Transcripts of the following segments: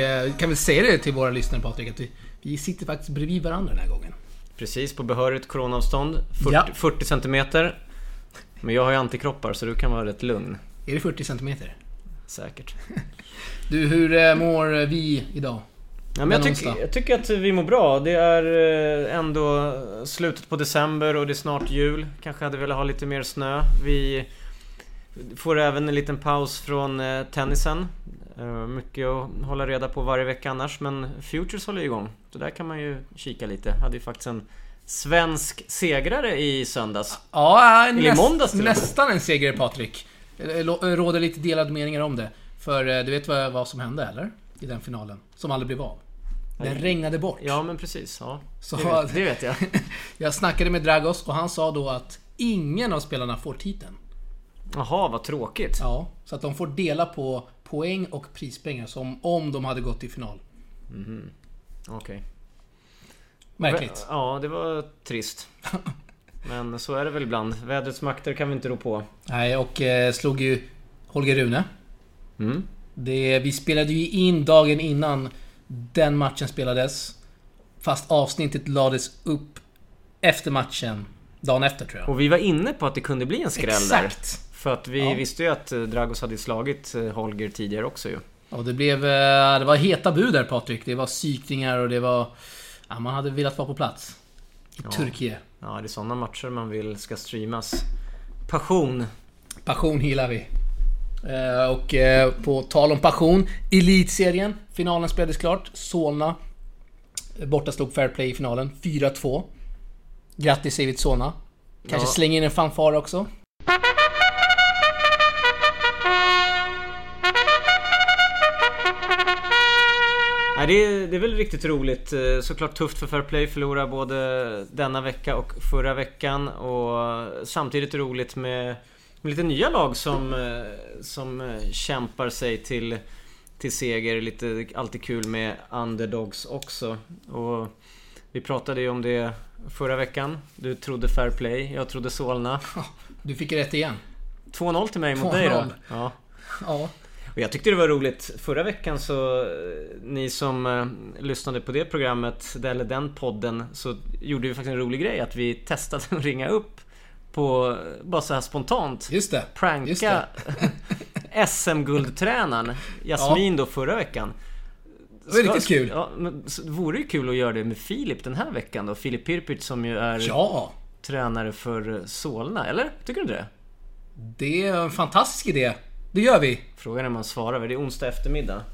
Eh, kan väl säga det till våra lyssnare Patrik, att vi, vi sitter faktiskt bredvid varandra den här gången. Precis, på behörigt coronaavstånd. 40, Ja. 40 centimeter. Men jag har ju antikroppar så du kan vara rätt lugn. Är det 40 centimeter? Säkert. Du, hur eh, mår vi idag? Ja, men jag, onsdag. jag tycker att vi mår bra. Det är eh, ändå slutet på december och det är snart jul. Kanske hade velat ha lite mer snö. Vi får även en liten paus från tennisen. Eh, Mycket att hålla reda på varje vecka annars men Futures håller igång. Så där kan man ju kika lite. Hade ju faktiskt en svensk segrare i söndags. Ja, Eller i näst, måndags nästan en seger Patrik. Lo- råder lite delade meningar om det. För eh, du vet vad, vad som hände eller? I den finalen. Som aldrig blev av. Den regnade bort. Ja men precis, ja. Så- Det, vet, det vet jag. Jag snackade med Dragos och han sa då att ingen av spelarna får titeln. Jaha, vad tråkigt. Ja, så att de får dela på poäng och prispengar som om de hade gått till final. Okej. Märkligt. Ja, det var trist. Men så är det väl ibland. Vädrets makter kan vi inte rå på. Nej, och eh, slog ju Holger Rune. Mm. Det, vi spelade ju in dagen innan den matchen spelades. Fast avsnittet lades upp efter matchen. Dagen efter tror jag. Och vi var inne på att det kunde bli en skräll där. Exakt! För att vi Ja. visste ju att eh, Dragos hade slagit eh, Holger tidigare också ju. Och det blev... eh, Det var heta bud där Patrik. Det var psykningar och det var... Ja, man hade velat vara på plats. I Turkiet. Ja, det är sådana matcher man vill ska streamas. Passion. Passion gillar vi. Och på tal om passion, Elitserien. Finalen spelades klart. Solna borta slog Fair Play i finalen. 4-2. Grattis säger vi till Solna. Kanske Ja. slänga in en fanfar också. Nej, det, är, det är väl riktigt roligt. Eh, Såklart tufft för Fair Play. Förlora både denna vecka och förra veckan. Och samtidigt roligt med, med lite nya lag som, eh, som eh, kämpar sig till, till seger. Lite alltid kul med underdogs också. Och vi pratade ju om det förra veckan. Du trodde Fair Play, jag trodde Solna. Du fick rätt igen. 2-0 till mig mot dig då. 2-0. Ja. Ja. Och jag tyckte det var roligt. Förra veckan så, eh, ni som eh, lyssnade på det programmet, eller den podden, så gjorde vi faktiskt en rolig grej. Att vi testade att ringa upp på, bara så här spontant, Just det. Just pranka det. SM-guldtränaren Jasmin då förra veckan. Det var riktigt kul. Ja, men så det vore ju kul att göra det med Filip den här veckan då. Filip Pirpic som ju är Ja. tränare för eh, Solna, eller? Tycker du inte det? Det är en fantastisk idé. Det gör vi. Frågan är om man svarar, det är onsdag eftermiddag.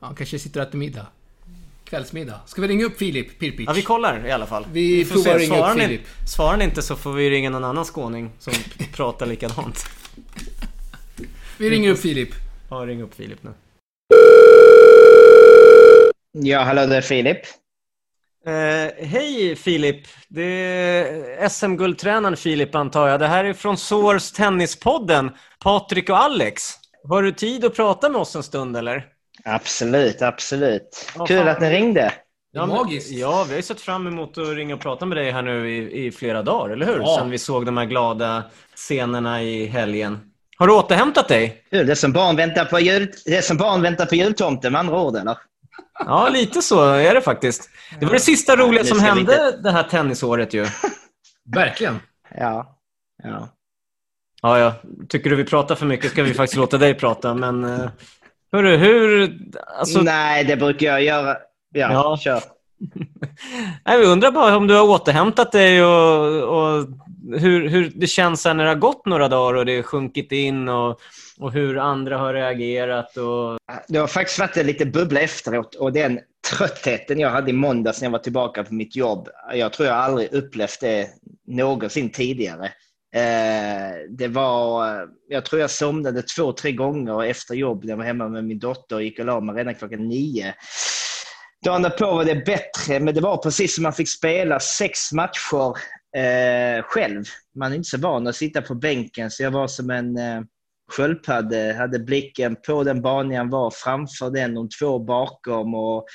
Han kanske sitter och äter middag. Kvällsmiddag. Ska vi ringa upp Filip Pirpic? Ja, vi kollar i alla fall. Vi får provar se. att ringa upp Filip. Svarar ni inte så får vi ringa någon annan skåning som pratar likadant. Vi ringer upp Filip. Ja, ring upp Filip nu. Ja, hallå det är Filip. Eh, hej Filip! Det är SM-guldtränaren Filip antar jag. Det här är från Source Tennispodden. Patrik och Alex. Har du tid att prata med oss en stund eller? Absolut, absolut. Ja, Kul fan. att ni ringde. Men- magiskt. Ja, vi har ju sett fram emot att ringa och prata med dig här nu i, i flera dagar, eller hur? Ja. Sen vi såg de här glada scenerna i helgen. Har du återhämtat dig? Det är som barn väntar på, jul... det är som barn väntar på jultomten med andra ord, eller? Ja, lite så är det faktiskt. Det var det sista roliga som hände det här tennisåret ju. Verkligen. Ja. ja. Ja, ja. Tycker du vi pratar för mycket ska vi faktiskt låta dig prata, men... eh, Hörru, hur... Alltså, Nej, det brukar jag göra. Ja, Ja. kör. nej, vi undrar bara om du har återhämtat dig och, och hur, hur det känns när det har gått några dagar och det har sjunkit in och, och hur andra har reagerat och... Det har faktiskt varit en liten bubbla efteråt och den tröttheten jag hade i måndags när jag var tillbaka på mitt jobb. Jag tror jag aldrig upplevt det någonsin tidigare. Eh, det var, jag tror jag somnade två, tre gånger efter jobb när jag var hemma med min dotter och gick och la mig redan klockan nio. Dagen därpå var det bättre, men det var precis som man fick spela sex matcher eh, själv. Man är inte så van att sitta på bänken, så jag var som en eh, sköldpadda. Hade blicken på den banan var, framför den, de två bakom. Och,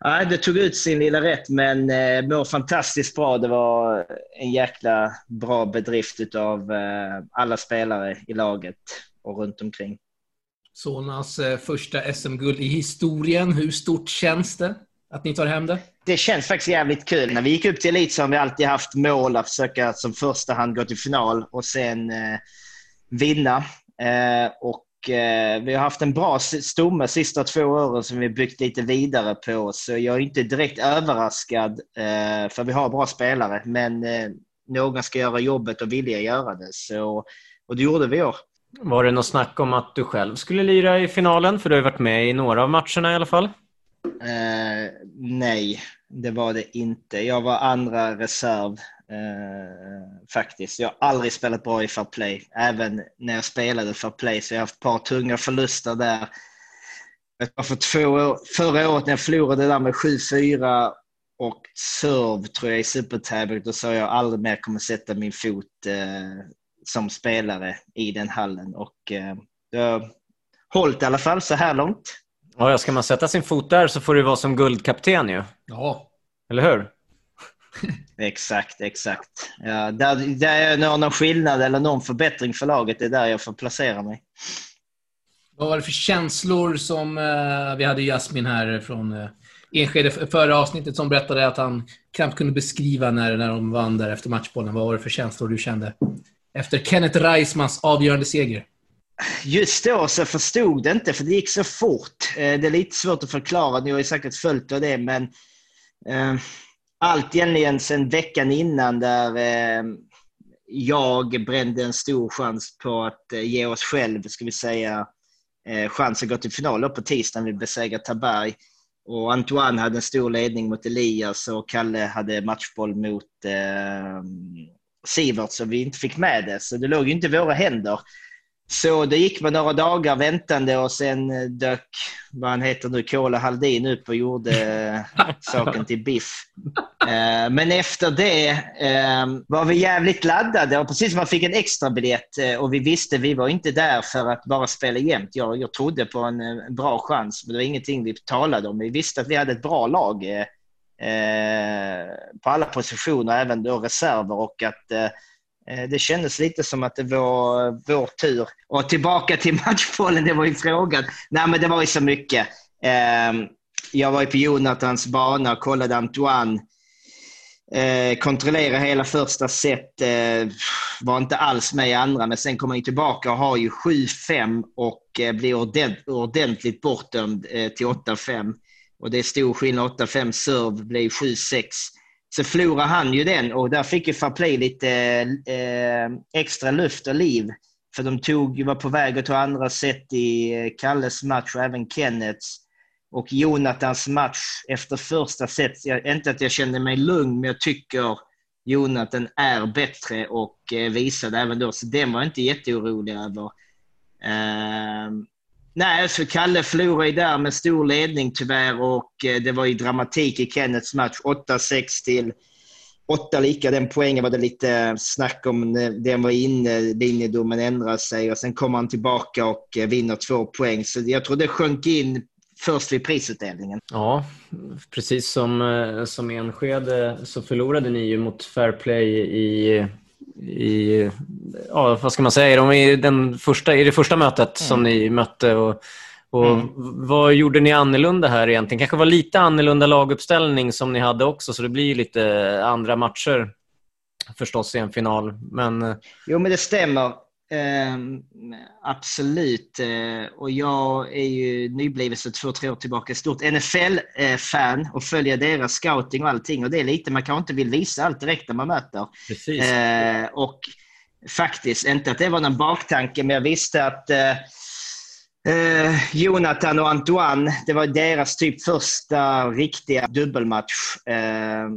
ja, det tog ut sin lilla rätt, men eh, mår fantastiskt bra. Det var en jäkla bra bedrift av eh, alla spelare i laget och runt omkring. Solnas eh, första SM-guld i historien. Hur stort känns det att ni tar hem det? Det känns faktiskt jävligt kul. När vi gick upp till elit så har vi alltid haft mål att försöka som första hand gå till final och sen eh, vinna. Eh, och eh, vi har haft en bra stomme sista två åren som vi byggt lite vidare på. Så jag är inte direkt överraskad eh, för vi har bra spelare. Men någon ska göra jobbet och vilja göra det. Så, och det gjorde vi i år. Var det något snack om att du själv skulle lira i finalen? För du har ju varit med i några av matcherna i alla fall. Eh, nej, det var det inte. Jag var andra reserv eh, faktiskt. Jag har aldrig spelat bra i fair play. Även när jag spelade fair play så jag har haft ett par tunga förluster där. För två år, förra året när jag förlorade där med 7-4 och serve tror jag i supertävling, då sa jag aldrig mer kommer sätta min fot eh, som spelare i den hallen. Och eh, har hållit i alla fall så här långt. Ja, ska man sätta sin fot där så får det vara som guldkapten ju. Ja. Eller hur? Exakt, exakt. Ja, där, där jag någon skillnad eller någon förbättring för laget, det är där jag får placera mig. Vad var det för känslor som... Eh, vi hade Jasmin här från eh, Enskede förra avsnittet som berättade att han knappt kunde beskriva när, när de vann där efter matchbollen. Vad var det för känslor du kände efter Kenneth Reismans avgörande seger? Just då så förstod det inte, för det gick så fort. Eh, det är lite svårt att förklara, ni har ju säkert följt av det, men eh, allt egentligen sen veckan innan där eh, jag brände en stor chans på att eh, ge oss själv, ska vi säga, eh, chans att gå till final på tisdagen. Vi besegrade Taberg. Och Antoine hade en stor ledning mot Elias och Kalle hade matchboll mot eh, Sivert så vi inte fick med det. Så det låg ju inte i våra händer. Så det gick med några dagar väntande och sen eh, dök, vad han heter nu, Kola Haldin upp och gjorde eh, saken till biff. Eh, men efter det var vi jävligt laddade och precis som man fick en extra biljett och vi visste vi var inte där för att bara spela jämt. Jag, jag trodde på en, bra chans, men det var ingenting vi talade om. Vi visste att vi hade ett bra lag på alla positioner, även då reserver och att Eh, det kändes lite som att det var vår tur. Och tillbaka till matchbollen, det var ju frågan. Nej, men det var ju så mycket. Ehm, jag var ju på Jonathans bana och kollade Antoine. Eh, kontrollera hela första set. Eh, var inte alls med i andra, men sen kommer han tillbaka och har ju 7-5 och blir ordentligt bortdömd till 8-5. Och det är stor skillnad. 8-5 serve blir 7-6. Så förlorade han ju den och där fick ju Fairplay lite eh, extra luft och liv. För de tog, var på väg att ta andra set i eh, Kalles match och även Kennets. Och Jonathans match efter första set, jag, inte att jag kände mig lugn, men jag tycker Jonathan är bättre och eh, visade även då. Så den var jag inte jätteorolig över. Eh, Nej, för Kalle förlorade ju där med stor ledning tyvärr och eh, det var ju dramatik i Kennets match. 8-6 till 8 lika. Den poängen var det lite snack om. Den var inne, linjedomen ändrade sig och sen kom han tillbaka och eh, vinner två poäng. Så jag tror det sjönk in först vid prisutdelningen. Ja, precis som, eh, som Enskede så förlorade ni ju mot Fairplay i i, ja, vad ska man säga, i, den första, i det första mötet mm. som ni mötte. Och, och mm. Vad gjorde ni annorlunda här egentligen? kanske var lite annorlunda laguppställning som ni hade också, så det blir lite andra matcher förstås i en final. Men... Jo, men det stämmer. Eh, absolut. Eh, och jag är ju nybliven så två, tre år tillbaka stort NFL-fan och följer deras scouting och allting. Och det är lite, man kanske inte vill visa allt direkt när man möter. Precis. Eh, och faktiskt, inte att det var någon baktanke, men jag visste att eh, eh, Jonathan och Antoine, det var deras typ första riktiga dubbelmatch. Eh,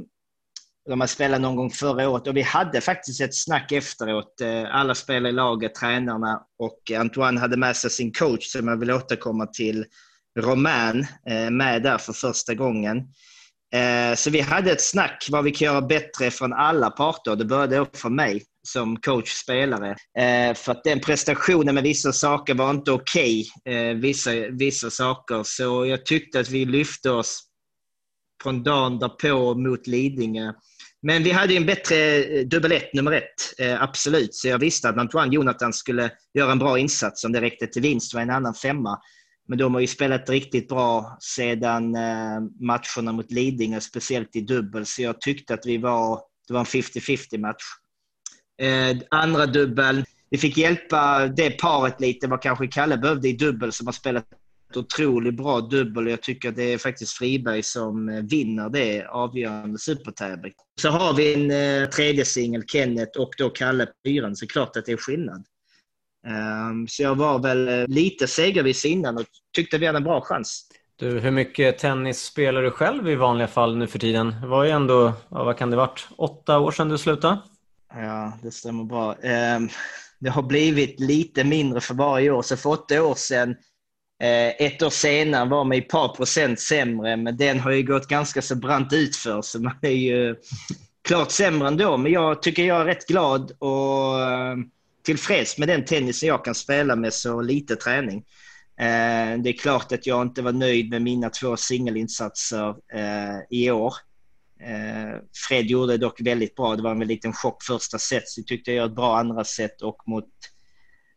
de har spelat någon gång förra året och vi hade faktiskt ett snack efteråt. Eh, alla spelare i laget, tränarna och Antoine hade med sig sin coach som jag vill återkomma till, Romain, eh, med där för första gången. Eh, så vi hade ett snack vad vi kan göra bättre från alla parter. Det började upp för mig som coach-spelare. För att den prestationen med vissa saker var inte okej. Okay. Vissa, vissa saker. Så jag tyckte att vi lyfte oss från dagen därpå mot Lidingö men vi hade ju en bättre eh, dubbel ett, nummer ett. Eh, absolut. Så jag visste att Antoine Jonathan skulle göra en bra insats. Om det räckte till vinst var en annan femma. Men de har ju spelat riktigt bra sedan eh, matcherna mot Lidingö, speciellt i dubbel. Så jag tyckte att vi var, det var en 50-50 match. Eh, andra dubbel, vi fick hjälpa det paret lite vad kanske Kalle behövde i dubbel som har spelat otroligt bra dubbel. Jag tycker att det är faktiskt Friberg som eh, vinner det avgörande supertävling. Så har vi en eh, tredje singel, Kenneth, och då Kalle på fyran, så klart att det är skillnad. Um, så jag var väl eh, lite segerviss innan och tyckte vi hade en bra chans. Du, hur mycket tennis spelar du själv i vanliga fall nu för tiden? Det var ju ändå, vad kan det varit, åtta år sedan du slutade? Ja, det stämmer bra. Um, det har blivit lite mindre för varje år. Så för åtta år sedan Eh, ett år senare var man ett par procent sämre, men den har ju gått ganska så brant utför, så man är ju klart sämre ändå. Men jag tycker jag är rätt glad och eh, tillfreds med den tennisen jag kan spela med så lite träning. Eh, det är klart att jag inte var nöjd med mina två singelinsatser i år. Fred gjorde dock väldigt bra. Det var en liten chock första set, så jag tyckte jag gjorde ett bra andra set och mot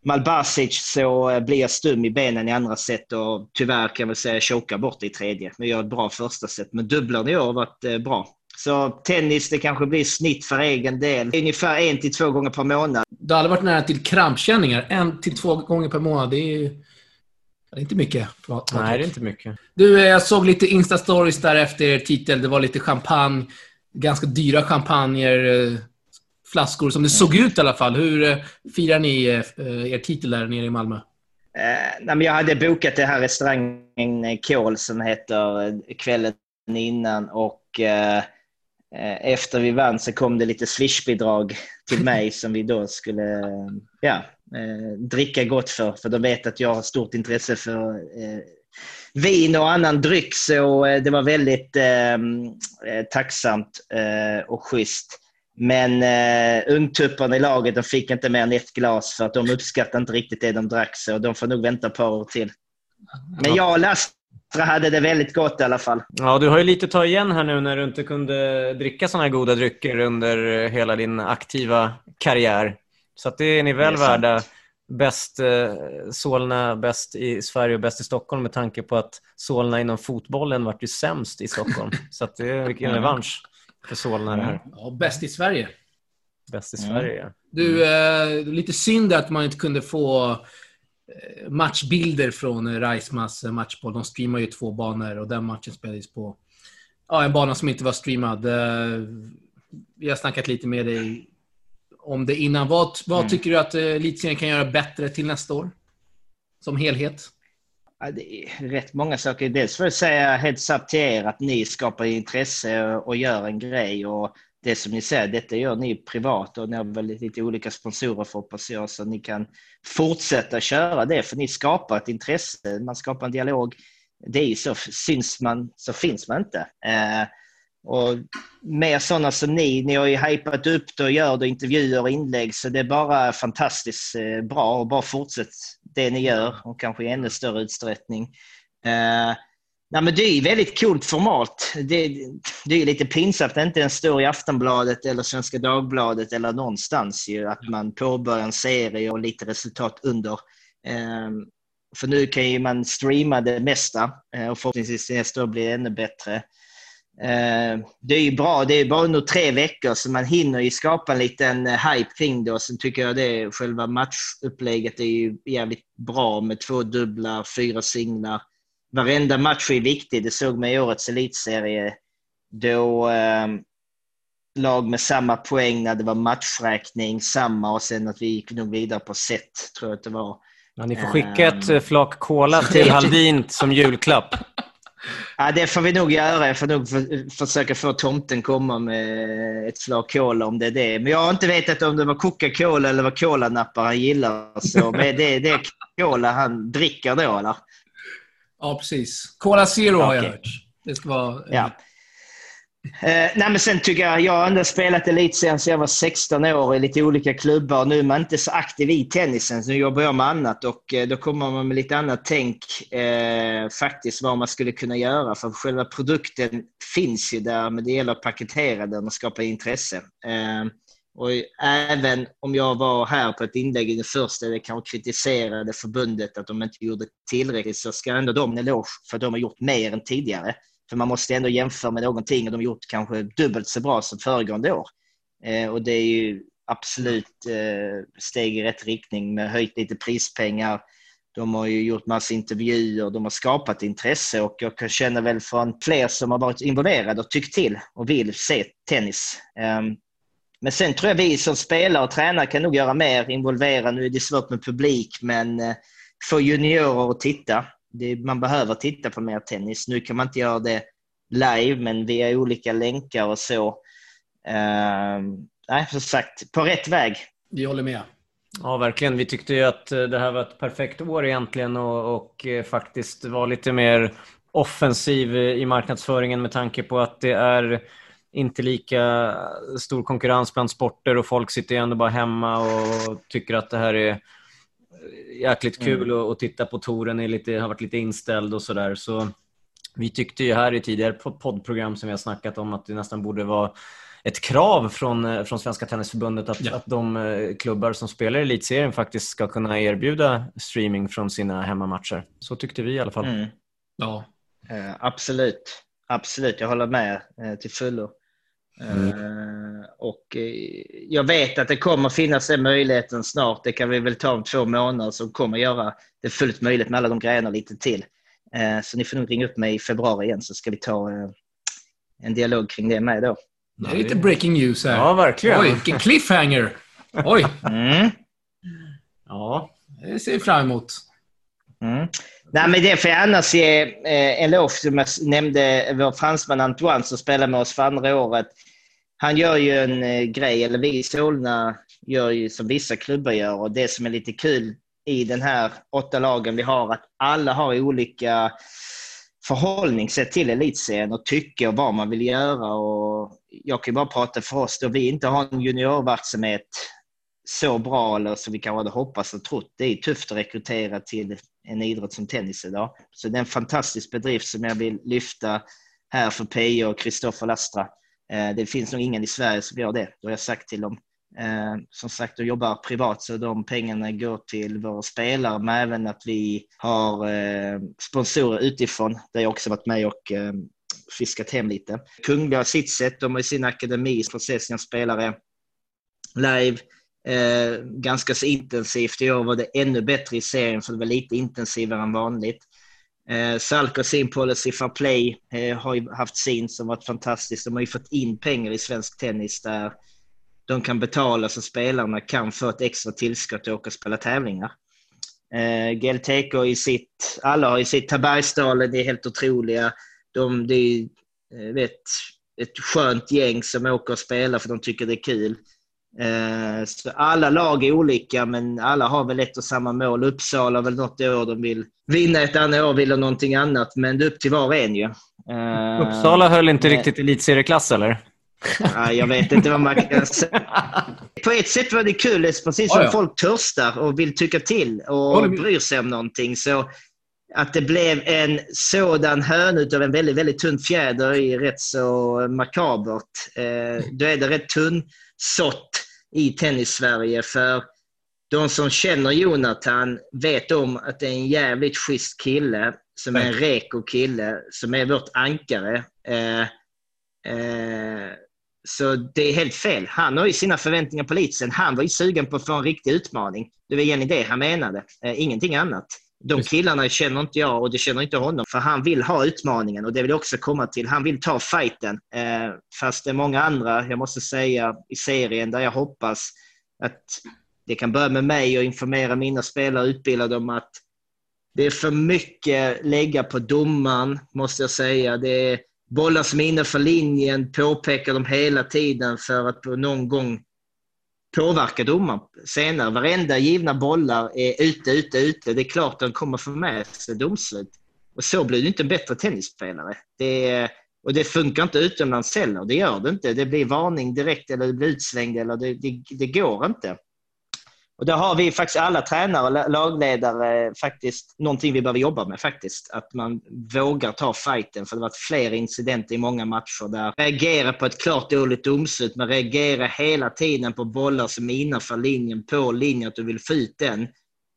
Malbasic så eh, blir jag stum i benen i andra set och tyvärr kan jag väl säga chokar bort i tredje. Men gör ett bra första set. Men dubblarna i år har varit eh, bra. Så tennis, det kanske blir snitt för egen del. Ungefär en till två gånger per månad. Du har aldrig varit nära till krampkänningar. En till två gånger per månad, det är ju... Det är inte mycket. Nej, det är inte mycket. Du, eh, jag såg lite Insta-stories där efter er titel. Det var lite champagne. Ganska dyra champagner flaskor som det såg ut i alla fall. Hur eh, firar ni eh, er titel där nere i Malmö? Eh, jag hade bokat det här restaurangen Kål som heter kvällen innan och eh, efter vi vann så kom det lite swishbidrag till mig som vi då skulle ja, dricka gott för. För de vet att jag har stort intresse för vin och annan dryck så det var väldigt tacksamt och schysst. Men eh, ungtupparna i laget de fick inte mer än ett glas för att de uppskattade inte riktigt det de drack. Så de får nog vänta ett par år till. Men jag och Lastra hade det väldigt gott i alla fall. Ja, du har ju lite att ta igen här nu när du inte kunde dricka sådana här goda drycker under hela din aktiva karriär. Så att det är ni väl är värda. Bäst eh, Solna, bäst i Sverige och bäst i Stockholm med tanke på att Solna inom fotbollen vart ju sämst i Stockholm. Så att det är vilken revansch för Solna det här. Ja, bäst i Sverige. Bäst i Sverige, ja. Du, eh, lite synd att man inte kunde få eh, matchbilder från Reismas matchboll. De streamar ju två banor och den matchen spelades på ja, en bana som inte var streamad. Eh, vi har snackat lite med dig om det innan. Vad, vad mm. tycker du att elitserien kan göra bättre till nästa år? Som helhet? Ja, det är rätt många saker. Dels får jag säga heads up till er att ni skapar intresse och gör en grej. Och det som ni säger, detta gör ni privat och ni har väl lite olika sponsorer för hoppas jag, så ni kan fortsätta köra det för ni skapar ett intresse, man skapar en dialog. Det är så, syns man så finns man inte. Eh, och mer sådana som ni, ni har ju hypat upp det och gör det, intervjuer och inlägg, så det är bara fantastiskt eh, bra och bara fortsätt det ni gör och kanske i ännu större utsträckning. Eh, nej, men det är väldigt coolt format. Det, det är lite pinsamt att det inte ens står i Aftonbladet eller Svenska Dagbladet eller någonstans ju, att man påbörjar en serie och lite resultat under. Eh, för nu kan ju man streama det mesta eh, och förhoppningsvis nästa år blir det ännu bättre. Eh, det är ju bra. Det är bara under tre veckor så man hinner ju skapa en liten eh, hype kring det. Och sen tycker jag det själva matchupplägget är ju jävligt bra med två dubbla, fyra singlar. Varenda match är viktig. Det såg man i årets elitserie. Då eh, lag med samma poäng när det var matchräkning, samma och sen att vi gick nog vidare på set, tror jag att det var. Ja, ni får skicka ett um, flak cola till Haldin som julklapp. Ja, det får vi nog göra. Jag får nog för, försöka få tomten komma med ett flak cola om det är det. Men jag har inte vetat om det var Coca-Cola eller vad colanappar han gillar. Så det, det är cola han dricker då, eller? Ja, precis. Cola Zero okay. har jag hört. Det ska vara... Ja. Eh, nej, men sen tycker jag, jag har ändå spelat elitserien sedan jag var 16 år i lite olika klubbar. Nu är man inte så aktiv i tennisen, så nu jobbar jag med annat och eh, då kommer man med lite annat tänk eh, faktiskt vad man skulle kunna göra. För själva produkten finns ju där, men det gäller att paketera den och skapa intresse. Eh, och även om jag var här på ett inlägg i den första eller kanske kritiserade förbundet att de inte gjorde tillräckligt så ska ändå de en eloge för att de har gjort mer än tidigare. För man måste ändå jämföra med någonting och de har gjort kanske dubbelt så bra som föregående år. Eh, och det är ju absolut eh, steg i rätt riktning med höjt lite prispengar. De har ju gjort massa intervjuer, de har skapat intresse och jag kan känna väl från fler som har varit involverade och tyckt till och vill se tennis. Eh, men sen tror jag vi som spelare och tränare kan nog göra mer, involvera. Nu är det svårt med publik, men eh, få juniorer att titta det, man behöver titta på mer tennis. Nu kan man inte göra det live, men via olika länkar och så. Uh, nej, som sagt, på rätt väg. Vi håller med. Ja, verkligen. Vi tyckte ju att eh, det här var ett perfekt år egentligen och, och eh, faktiskt var lite mer offensiv i marknadsföringen med tanke på att det är inte lika stor konkurrens bland sporter och folk sitter ju ändå bara hemma och tycker att det här är jäkligt kul mm. att, titta på. Touren är lite, har varit lite inställd och sådär. Så vi tyckte ju här i tidigare poddprogram som vi har snackat om att det nästan borde vara ett krav från, eh, från Svenska Tennisförbundet att, ja. att de eh, klubbar som spelar i elitserien faktiskt ska kunna erbjuda streaming från sina hemmamatcher. Så tyckte vi i alla fall. Mm. Ja, eh, absolut. Absolut, jag håller med eh, till fullo. Mm. Uh, och uh, jag vet att det kommer finnas den möjligheten snart. Det kan vi väl ta om två månader som kommer göra det fullt möjligt med alla de grejerna lite till. Uh, så ni får nog ringa upp mig i februari igen så ska vi ta en dialog kring det med då. Det är lite breaking news här. Ja, verkligen. Oj, vilken cliffhanger! Oj! Mm. Ja, det ser vi fram emot. Mm. Nej, men det får jag annars ge eh, en eloge som jag nämnde vår fransman Antoine som spelade med oss för andra året han gör ju en eh, grej, eller vi i Solna gör ju som vissa klubbar gör och det som är lite kul i den här åtta lagen vi har, att alla har olika förhållningssätt till elitserien och tycker vad man vill göra. Och jag kan bara prata för oss då vi inte har en juniorverksamhet så bra eller som vi kanske hade hoppats och trott. Det är tufft att rekrytera till en idrott som tennis idag. Så det är en fantastisk bedrift som jag vill lyfta här för Pia och Kristoffer Lastra. Eh, det finns nog ingen i Sverige som gör det, det har jag sagt till dem. Eh, som sagt, de jobbar privat så de pengarna går till våra spelare, men även att vi har eh, sponsorer utifrån, där jag också varit med och fiskat hem lite. Kungliga Sitset, de har sin akademi för att se sina spelare live. Eh, ganska så intensivt. I år var det ännu bättre i serien för det var lite intensivare än vanligt. Eh, Salk och sin policy for play eh, har ju haft sin som varit fantastisk. De har ju fått in pengar i svensk tennis där de kan betala så spelarna kan få ett extra tillskott och åka och spela tävlingar. Eh, GLTK i sitt, alla har i sitt Tabergsdalen, är helt otroliga. De, det är eh, vet, ett skönt gäng som åker och spelar för de tycker det är kul. Eh, så alla lag är olika, men alla har väl ett och samma mål. Uppsala har väl något år de vill vinna, ett annat år vill de någonting annat. Men det är upp till var och en ju. Eh, Uppsala höll inte riktigt elitserieklass, eller? jag vet inte vad man kan säga. På ett sätt var det kul, precis som oh, ja. folk törstar och vill tycka till och bryr sig om någonting. Så att det blev en sådan hön av en väldigt, väldigt tunn fjäder är rätt så makabert. Eh, då är det rätt tunn sått i tennis-Sverige. För de som känner Jonathan vet om att det är en jävligt schysst kille, som är en reko kille, som är vårt ankare. Eh, eh, så det är helt fel. Han har ju sina förväntningar på elitsen. Han var ju sugen på att få en riktig utmaning. Det var egentligen det han menade, eh, ingenting annat. De killarna känner inte jag och det känner inte honom. För han vill ha utmaningen och det vill jag också komma till. Han vill ta fighten. Eh, fast det är många andra, jag måste säga, i serien där jag hoppas att det kan börja med mig och informera mina spelare och utbilda dem att det är för mycket lägga på domaren, måste jag säga. Det är bollar som är innanför linjen, påpekar de hela tiden för att någon gång påverka domaren senare. Varenda givna bollar är ute, ute, ute. Det är klart att de kommer få med sig domslut. Och så blir du inte en bättre tennisspelare. Det är, Och det funkar inte utomlands heller. Det gör det inte. Det blir varning direkt eller det blir utslängd eller det, det, det går inte. Och där har vi faktiskt alla tränare och lagledare eh, faktiskt någonting vi behöver jobba med faktiskt. Att man vågar ta fighten för det har varit flera incidenter i många matcher där reagera på ett klart dåligt domslut men reagera hela tiden på bollar som är innanför linjen, på linjen, att du vill få ut den.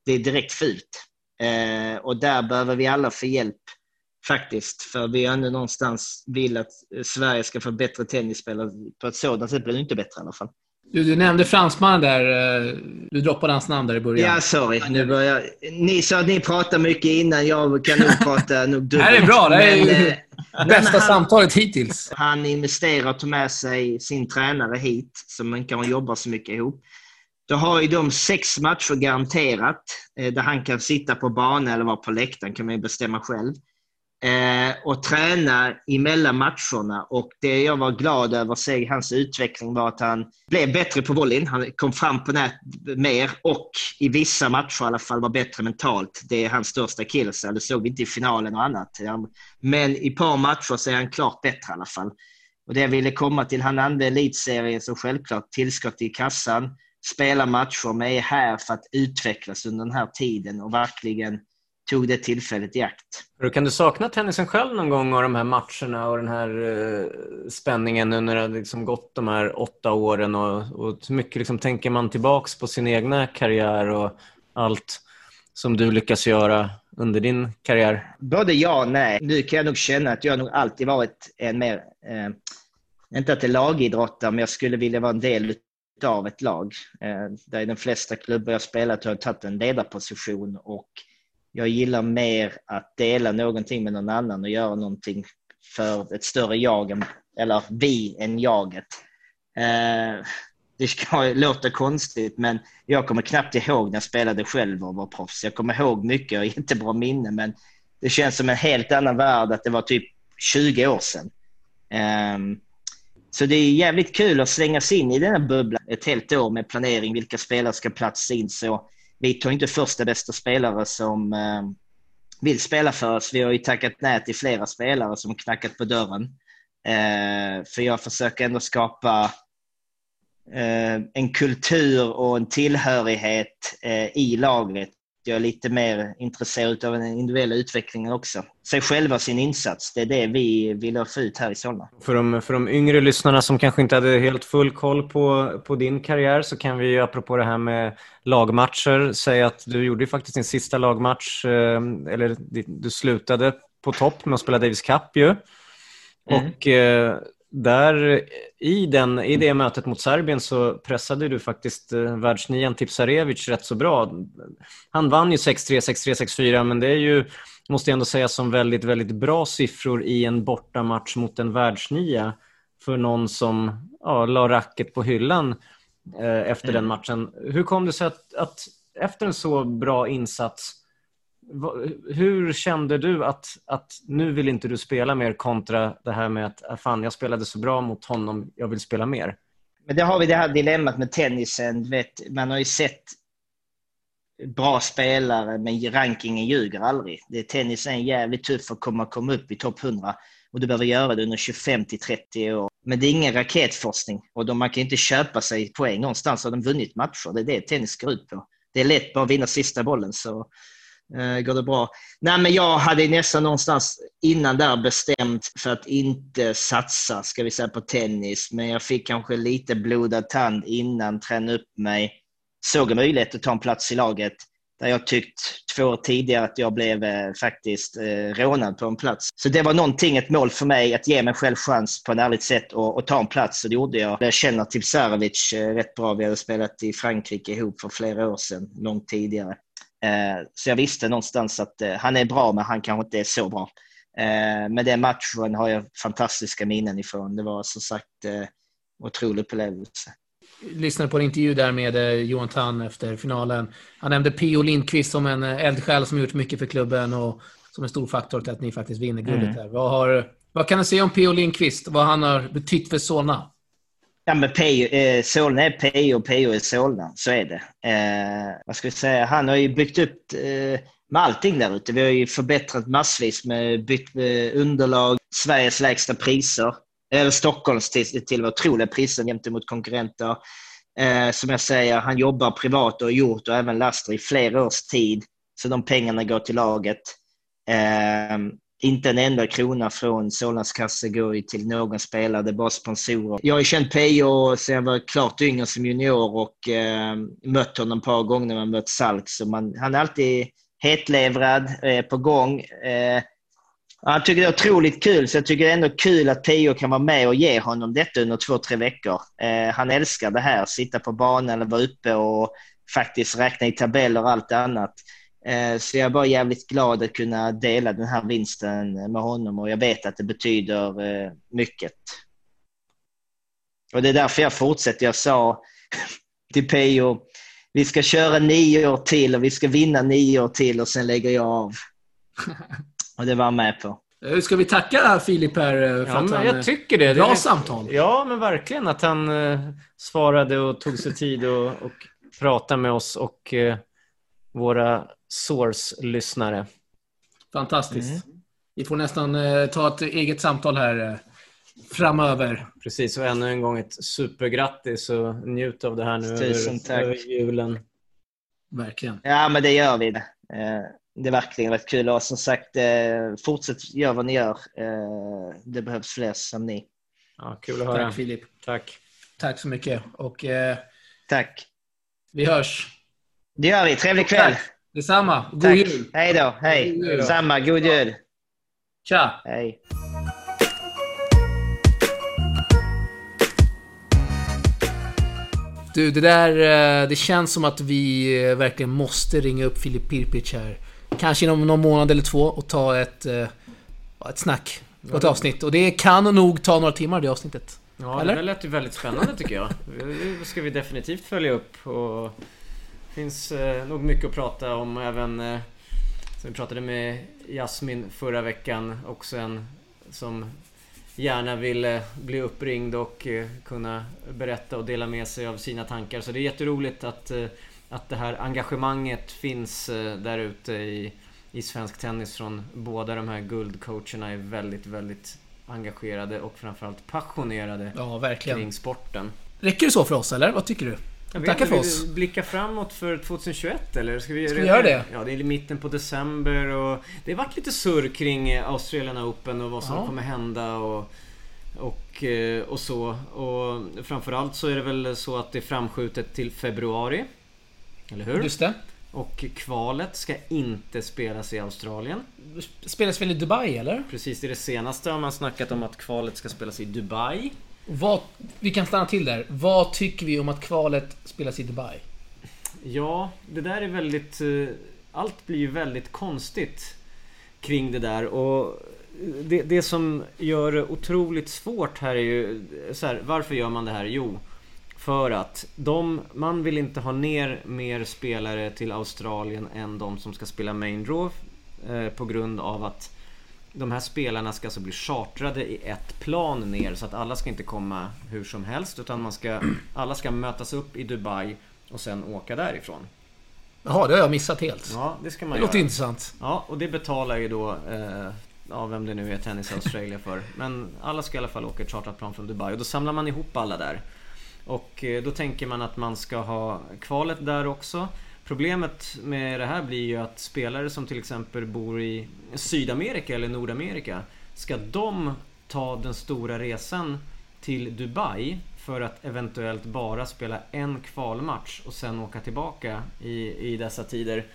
Det är direkt fult. Eh, och där behöver vi alla få hjälp faktiskt. För vi ändå någonstans vill att Sverige ska få bättre tennisspelare. På ett sådant sätt blir det inte bättre i alla fall. Du, du nämnde fransmannen där. Eh, du droppade hans namn där i början. Ja, sorry. Nu börjar... Ni sa att ni pratar mycket innan. Jag kan nog prata nog dubbelt. Det här är bra. Det här är men, eh, bästa han, samtalet hittills. Han investerar och tar med sig sin tränare hit, som man kan jobba så mycket ihop. Då har ju de sex matcher garanterat, eh, där han kan sitta på banan eller vara på läktaren, kan man ju bestämma själv eh, och träna emellan matcherna. Och det jag var glad över att se hans utveckling var att han blev bättre på volleyn. Han kom fram på nät mer och i vissa matcher i alla fall var bättre mentalt. Det är hans största akilleshäl. Det såg vi inte i finalen och annat. Men i ett par matcher så är han klart bättre i alla fall. Och det jag ville komma till, han använde elitserien som självklart tillskott i kassan, spela matcher, men är här för att utvecklas under den här tiden och verkligen tog det tillfället i akt. Kan du sakna tennisen själv någon gång och de här matcherna och den här uh, spänningen nu när det har liksom gått de här åtta åren och, och hur mycket liksom tänker man tillbaks på sin egna karriär och allt som du lyckas göra under din karriär? Både ja och nej. Nu kan jag nog känna att jag nog alltid varit en mer, eh, inte att det är lagidrottare, men jag skulle vilja vara en del av ett lag. Eh, där i de flesta klubbar jag spelat har jag tagit en ledarposition och jag gillar mer att dela någonting med någon annan och göra någonting för ett större jag, eller vi än jaget. Eh, det ska låter konstigt, men jag kommer knappt ihåg när jag spelade själv och var proffs. Jag kommer ihåg mycket och jättebra minne, men det känns som en helt annan värld att det var typ 20 år sedan. Um, så det är jävligt kul att slänga sig in i den här bubblan ett helt år med planering, vilka spelare ska platsa in. Så vi tar inte första bästa spelare som eh, vill spela för oss. Vi har ju tackat nej till flera spelare som knackat på dörren. Eh, för jag försöker ändå skapa eh, en kultur och en tillhörighet eh, i laget jag är lite mer intresserad av den individuella utvecklingen också. Sig själva sin insats, det är det vi vill få ut här i Solna. För de, för de yngre lyssnarna som kanske inte hade helt full koll på, på din karriär så kan vi apropå det här med lagmatcher säga att du gjorde faktiskt din sista lagmatch, eh, eller du slutade på topp med att spela Davis Cup ju. Mm. Och eh, där i, den, i det mötet mot Serbien så pressade du faktiskt eh, världsnian Tipsarevic rätt så bra. Han vann ju 6-3, 6-3, 6-4 men det är ju, måste jag ändå säga, som väldigt, väldigt bra siffror i en bortamatch mot en världsnia för någon som ja, la racket på hyllan eh, efter mm. den matchen. Hur kom det sig att, att efter en så bra insats hur kände du att, att nu vill inte du spela mer kontra det här med att ah, fan, jag spelade så bra mot honom, jag vill spela mer? Men det har vi det här dilemmat med tennisen. Vet, man har ju sett bra spelare, men rankingen ljuger aldrig. Det, tennisen är jävligt tuff att komma, komma upp i topp 100 och du behöver göra det under 25 till 30 år. Men det är ingen raketforskning och de, man kan inte köpa sig poäng någonstans. Har de vunnit matcher? Det är det tennis går ut på. Det är lätt bara att vinna sista bollen så Eh, går det bra. Nej, men jag hade nästan någonstans innan där bestämt för att inte satsa, ska vi säga, på tennis. Men jag fick kanske lite blodad tand innan, träna upp mig. Såg en möjlighet att ta en plats i laget. Där jag tyckt två år tidigare att jag blev eh, faktiskt eh, rånad på en plats. Så det var någonting, ett mål för mig, att ge mig själv chans på ett ärligt sätt och, och ta en plats. Och det gjorde jag. Jag känner Tipsarevic eh, rätt bra. Vi hade spelat i Frankrike ihop för flera år sedan, långt tidigare. Eh, så jag visste någonstans att eh, han är bra, men han kanske inte är så bra. Eh, men den matchen har jag fantastiska minnen ifrån. Det var som sagt otrolig upplevelse. Jag lyssnade på en intervju där med Johan Tann efter finalen. Han nämnde P.O. Lindqvist som en eldsjäl som gjort mycket för klubben och som en stor faktor till att ni faktiskt vinner guldet. Mm. Vad, har, vad kan du säga om P.O. Lindqvist? Vad han har betytt för Solna? Ja, men Pejo, eh, Solna är Pejo och Pejo är Solna. Så är det. Eh, vad ska jag säga? Han har ju byggt upp eh, med allting där ute. Vi har ju förbättrat massvis med bytt eh, underlag, Sveriges lägsta priser. Eh, eller Stockholms till, till otroliga priser gentemot konkurrenter. Eh, som jag säger, han jobbar privat och har gjort och även Laster i flera års tid. Så de pengarna går till laget. Eh, inte en enda krona från Solnas kassa går till någon spelare, det är bara sponsorer. Jag har ju känt Pejo sedan jag var klart yngre som junior och eh, mött honom ett par gånger när man mött Salk. Så man, han är alltid hetlevrad, eh, på gång. Eh, han tycker det är otroligt kul, så jag tycker det är ändå kul att Pio kan vara med och ge honom detta under två, tre veckor. Eh, han älskar det här, sitta på banan eller vara uppe och faktiskt räkna i tabeller och allt annat. Eh, så jag är bara jävligt glad att kunna dela den här vinsten med honom och jag vet att det betyder eh, mycket. Och det är därför jag fortsätter. Jag sa till Pio, vi ska köra nio år till och vi ska vinna nio år till och sen lägger jag av. Och det var han med på. Eh, ska vi tacka Filip här för ja, att han... Jag tycker det. Bra det är, samtal. Ja, men verkligen. Att han svarade och tog sig tid och, och pratade med oss och våra Source-lyssnare. Fantastiskt. Mm. Vi får nästan eh, ta ett eget samtal här eh, framöver. Precis, och ännu en gång ett supergrattis och njut av det här nu Tusen över, tack. över julen. Verkligen. Ja, men det gör vi. Det, eh, det är verkligen varit kul och som sagt, eh, fortsätt göra vad ni gör. Eh, det behövs fler som ni. Ja, kul att höra. Tack Filip. Tack. Tack så mycket. Och eh, Tack. vi hörs. Det gör vi. Trevlig kväll. Tack. Detsamma. God Tack. jul. Hej då. Hej. God jul. Samma. God jul. Tja. Hej. Du, det där... eh, Det känns som att vi eh, verkligen måste ringa upp Filip Pirpic här. Kanske inom någon månad eller två och ta ett... eh, Ett snack. Och ett avsnitt. Och det kan nog ta några timmar det avsnittet. Ja, Eller? det där lät ju väldigt spännande tycker jag. Det ska vi definitivt följa upp. Och finns eh, nog mycket att prata om även... Eh, som vi pratade med Jasmin förra veckan. Också en som gärna vill eh, bli uppringd och eh, kunna berätta och dela med sig av sina tankar. Så det är jätteroligt att, eh, att det här engagemanget finns eh, där ute i, i svensk tennis från båda de här guldcoacherna är väldigt, väldigt engagerade och framförallt passionerade Ja, verkligen. kring sporten. Räcker det så för oss, eller? Vad tycker du? Jag Tackar för oss. du blicka framåt för 2021 eller? Ska vi, Ska vi göra det? Ja, det är mitten på december och det har varit lite surr kring eh, Australian Open och vad som Ja. kommer hända och, och, eh, och så. Och framförallt så är det väl så att det är framskjutet till februari. Eller hur? Just det. Och kvalet ska inte spelas i Australien. Spelas väl i Dubai, eller? Precis, det är det senaste har man snackat om att kvalet ska spelas i Dubai. Vad, vi kan stanna till där. Vad tycker vi om att kvalet spelas i Dubai? Ja, det där är väldigt... Eh, allt blir ju väldigt konstigt kring det där och det, det som gör det otroligt svårt här är ju så här, varför gör man det här? Jo, för att de, man vill inte ha ner mer spelare till Australien än de som ska spela main draw eh, på grund av att de här spelarna ska alltså bli chartrade i ett plan ner så att alla ska inte komma hur som helst utan man ska, alla ska mötas upp i Dubai och sen åka därifrån. Jaha, det har jag missat helt. Ja, det ska man det göra. låter intressant. Ja, och det betalar ju då, eh, ja vem det nu är, Tennis Australia för. Men alla ska i alla fall åka ett chartrat plan från Dubai och då samlar man ihop alla där. Och eh, då tänker man att man ska ha kvalet där också. Problemet med det här blir ju att spelare som till exempel bor i Sydamerika eller Nordamerika, ska de ta den stora resan till Dubai för att eventuellt bara spela en kvalmatch och sen åka tillbaka i, i dessa tider.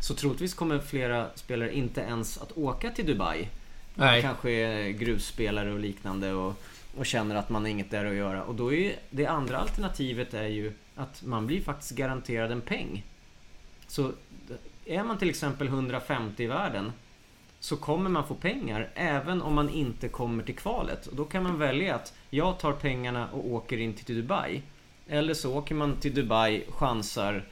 Så troligtvis kommer flera spelare inte ens att åka till Dubai. Nej. Kanske grusspelare och liknande och, och känner att man har inget där att göra. Och då är det andra alternativet är ju att man blir faktiskt garanterad en peng. Så är man till exempel 150 i världen så kommer man få pengar även om man inte kommer till kvalet. Och då kan man välja att jag tar pengarna och åker in till Dubai. Eller så åker man till Dubai, chansar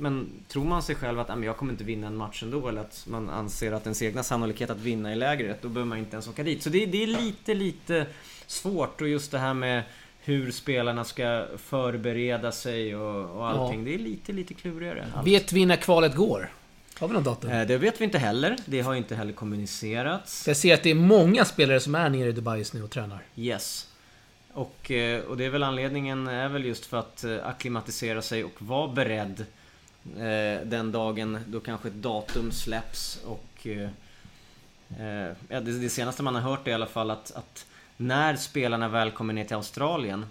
men tror man sig själv att jag kommer inte vinna en match ändå eller att man anser att ens egna sannolikhet att vinna är lägre, då behöver man inte ens åka dit. Så det, det är lite, lite svårt och just det här med hur spelarna ska förbereda sig och, och allting. Det är lite, lite klurigare. Vet vi när kvalet går? Har vi något datum? Eh, Det vet vi inte heller. Det har inte heller kommunicerats. Jag ser att det är många spelare som är nere i Dubai just nu och tränar. Yes. Och, eh, och det är väl anledningen är väl just för att eh, akklimatisera sig och vara beredd den dagen då kanske ett datum släpps och ja, det, det senaste man har hört är i alla fall att, att när spelarna väl kommer ner till Australien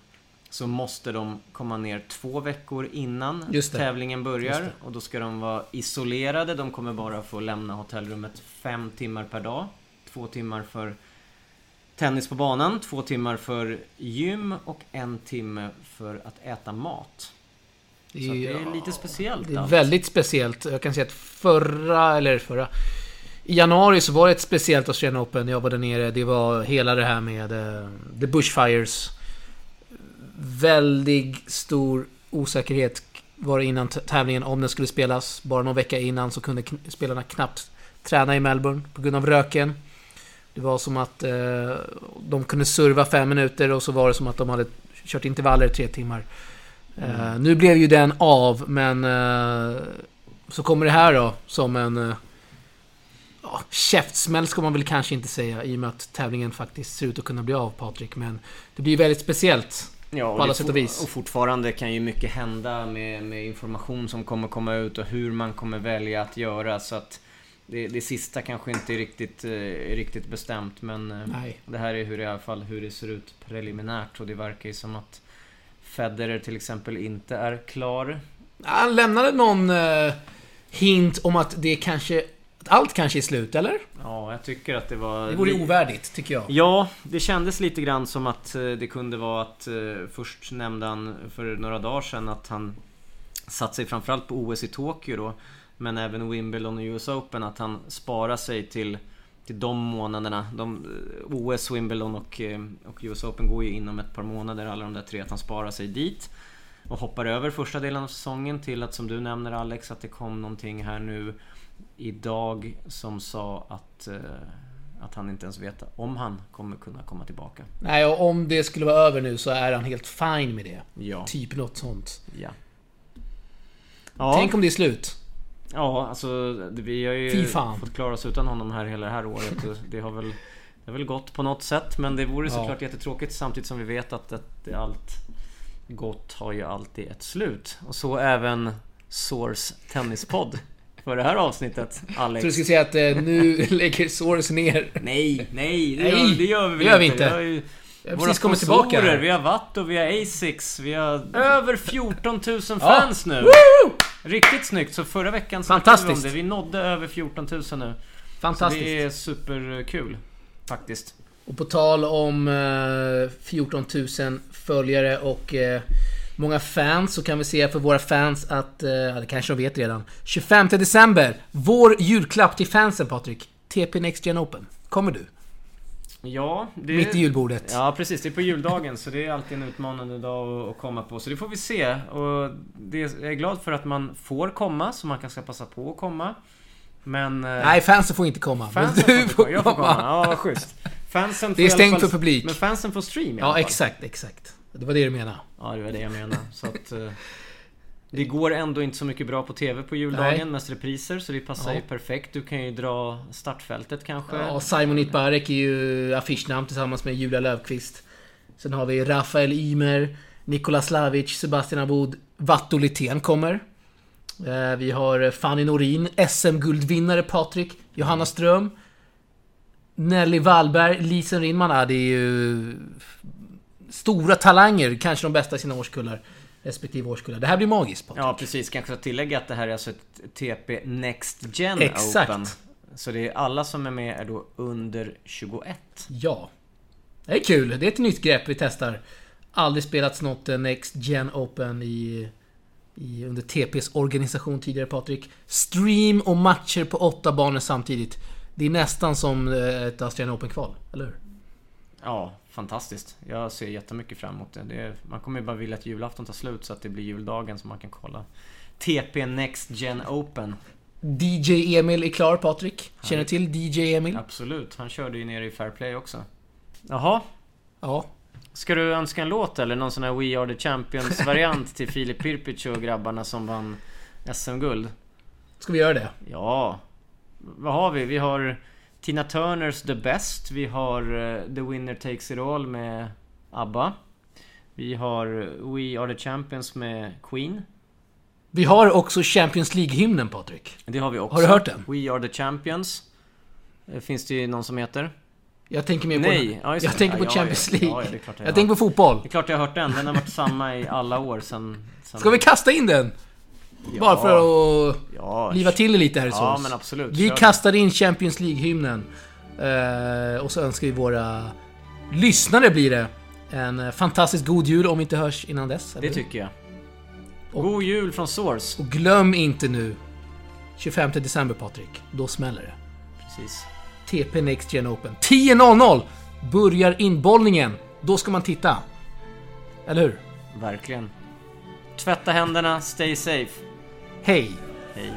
så måste de komma ner två veckor innan tävlingen börjar och då ska de vara isolerade. De kommer bara få lämna hotellrummet fem timmar per dag. Två timmar för tennis på banan, två timmar för gym och en timme för att äta mat. Så det är lite speciellt Det är allt. väldigt speciellt. Jag kan säga att förra, eller förra... I januari så var det ett speciellt Australian Open. Jag var där nere. Det var hela det här med eh, The Bushfires. Väldigt stor osäkerhet var det innan tävlingen om den skulle spelas. Bara någon vecka innan så kunde kn- spelarna knappt träna i Melbourne på grund av röken. Det var som att eh, de kunde serva fem minuter och så var det som att de hade kört intervaller i tre timmar. Eh, nu blev ju den av, men eh, så kommer det här då som en uh, ja, käftsmäll ska man väl kanske inte säga i och med att tävlingen faktiskt ser ut att kunna bli av Patrik. Men det blir väldigt speciellt. Ja, på alla sätt och vis. Och fortfarande kan ju mycket hända med, med information som kommer komma ut och hur man kommer välja att göra. Så att det, det sista kanske inte är riktigt, eh, är riktigt bestämt. Men eh, Nej. det här är hur i alla fall hur det ser ut preliminärt. Och det verkar ju som att Federer till exempel inte är klar. Han lämnade någon eh, hint om att det kanske... Att allt kanske är slut, eller? Ja, jag tycker att det var... Det vore ovärdigt, tycker jag. Ja, det kändes lite grann som att eh, det kunde vara att eh, först nämnde han för några dagar sedan att han satt sig framförallt på OS i Tokyo då men även Wimbledon och US Open att han sparar sig till, till de månaderna. De, eh, OS, Wimbledon och, och US Open går ju inom ett par månader alla de där tre att han sparar sig dit och hoppar över första delen av säsongen till att som du nämner Alex att det kom någonting här nu idag som sa att eh, att han inte ens vet om han kommer kunna komma tillbaka. Nej, och om det skulle vara över nu så är han helt fine med det. Ja. Typ något sånt. Ja. Ja, Tänk om det är slut. ja alltså vi har ju fått klara oss utan honom här hela det här året. Det har väl, det har väl gått på något sätt men det vore Ja. såklart jättetråkigt samtidigt som vi vet att det, det allt gott har ju alltid ett slut. Och så även Source Tennispodd för det här avsnittet Alex. tror du skulle säga att eh, nu lägger Soros ner. Nej, nej, det, Nej, gör, det gör vi väl det gör vi inte. inte. Vi ju Jag våra precis kommit sponsorer, tillbaka. vi har Watto, vi har Asics, vi har över 14 000 fans nu. Woo! Riktigt snyggt, så förra veckan snackade vi om det. Vi nådde över 14 000 nu. Så Fantastiskt. det är superkul. Faktiskt. Och på tal om eh, 14 000 följare och eh, många fans så kan vi se för våra fans att, eh, ja, det kanske de vet redan. 25 december, vår julklapp till fansen Patrik. TP Next Gen Open. Kommer du? Ja, det... Mitt i julbordet. Ja precis, det är på juldagen så det är alltid en utmanande dag att- komma på. Så det får vi se. Och det, jag är glad för att man får komma, så man kan ska passa på att komma. Men... eh, Nej, fansen får inte komma. Fansen men du får komma. Jag får komma. Ja, schysst. Fansen Det är stängt fall- för publik. Men fansen får stream i alla Ja, fall. exakt, exakt. Det var det du menade. Ja, det var det jag menade. Så att... eh, Det går ändå inte så mycket bra på TV på juldagen, Nej. mest repriser, så det passar Ja. ju perfekt. Du kan ju dra startfältet kanske. Ja, Simon Itbarek är ju affischnamn tillsammans med Julia Löfqvist. Sen har vi Rafael Ymer, Nikola Slavic, Sebastian Abud, Vatto Lithén kommer. Eh, Vi har Fanny Norin, SM-guldvinnare Patrik, Johanna Ström, Nelly Wallberg, Lisen Rinman. Ja, det är ju stora talanger, kanske de bästa i sina årskullar. Respektive årskullar. Det här blir magiskt Patrik. Ja, precis. Kanske att tillägga att det här är alltså ett TP Next Gen Exakt. Open. Så det är alla som är med är då under 21. Ja. Det är kul. Det är ett nytt grepp vi testar. Aldrig spelats något Next Gen Open i, i, under TPs organisation tidigare Patrik. Stream och matcher på åtta banor samtidigt. Det är nästan som eh, ett Australian Open-kval, eller hur? Ja, fantastiskt. Jag ser jättemycket fram emot det. det är, man kommer ju bara vilja att julafton tar slut så att det blir juldagen så man kan kolla. TP Next Gen Open. DJ Emil är klar Patrik. Känner du till DJ Emil? Absolut, han körde ju nere i Fair Play också. Jaha, Ja. ska du önska en låt eller någon sån här We Are The Champions variant till Filip Pirpic och grabbarna som vann SM-guld? Ska vi göra det? Ja. Vad har vi? Vi har Tina Turners The Best. Vi har eh, The Winner Takes It All med ABBA. Vi har We Are The Champions med Queen. Vi har också Champions League-hymnen, Patrik. Det har vi också. Har du hört den? We Are The Champions. Eh, Finns det ju någon som heter. Jag tänker mer på... Nej, ja, jag tänker på Ja, Champions League. ja, jag jag tänker på fotboll. Det är klart jag har hört den. Den har varit samma i alla år sen... sen... Ska vi kasta in den? Ja. Bara för att Ja, liva till det lite här i Ja, men absolut. Vi Kör. kastar in Champions League-hymnen. Eh, och så önskar vi våra lyssnare blir det en fantastiskt god jul om vi inte hörs innan dess. Det tycker jag. Och- God jul från Source. Och glöm inte nu 25 december Patrik, då smäller det. Precis. TP Next Gen Open. 10.00 börjar inbollningen. Då ska man titta. Eller hur? Verkligen. Tvätta händerna, stay safe. Hej! Hej.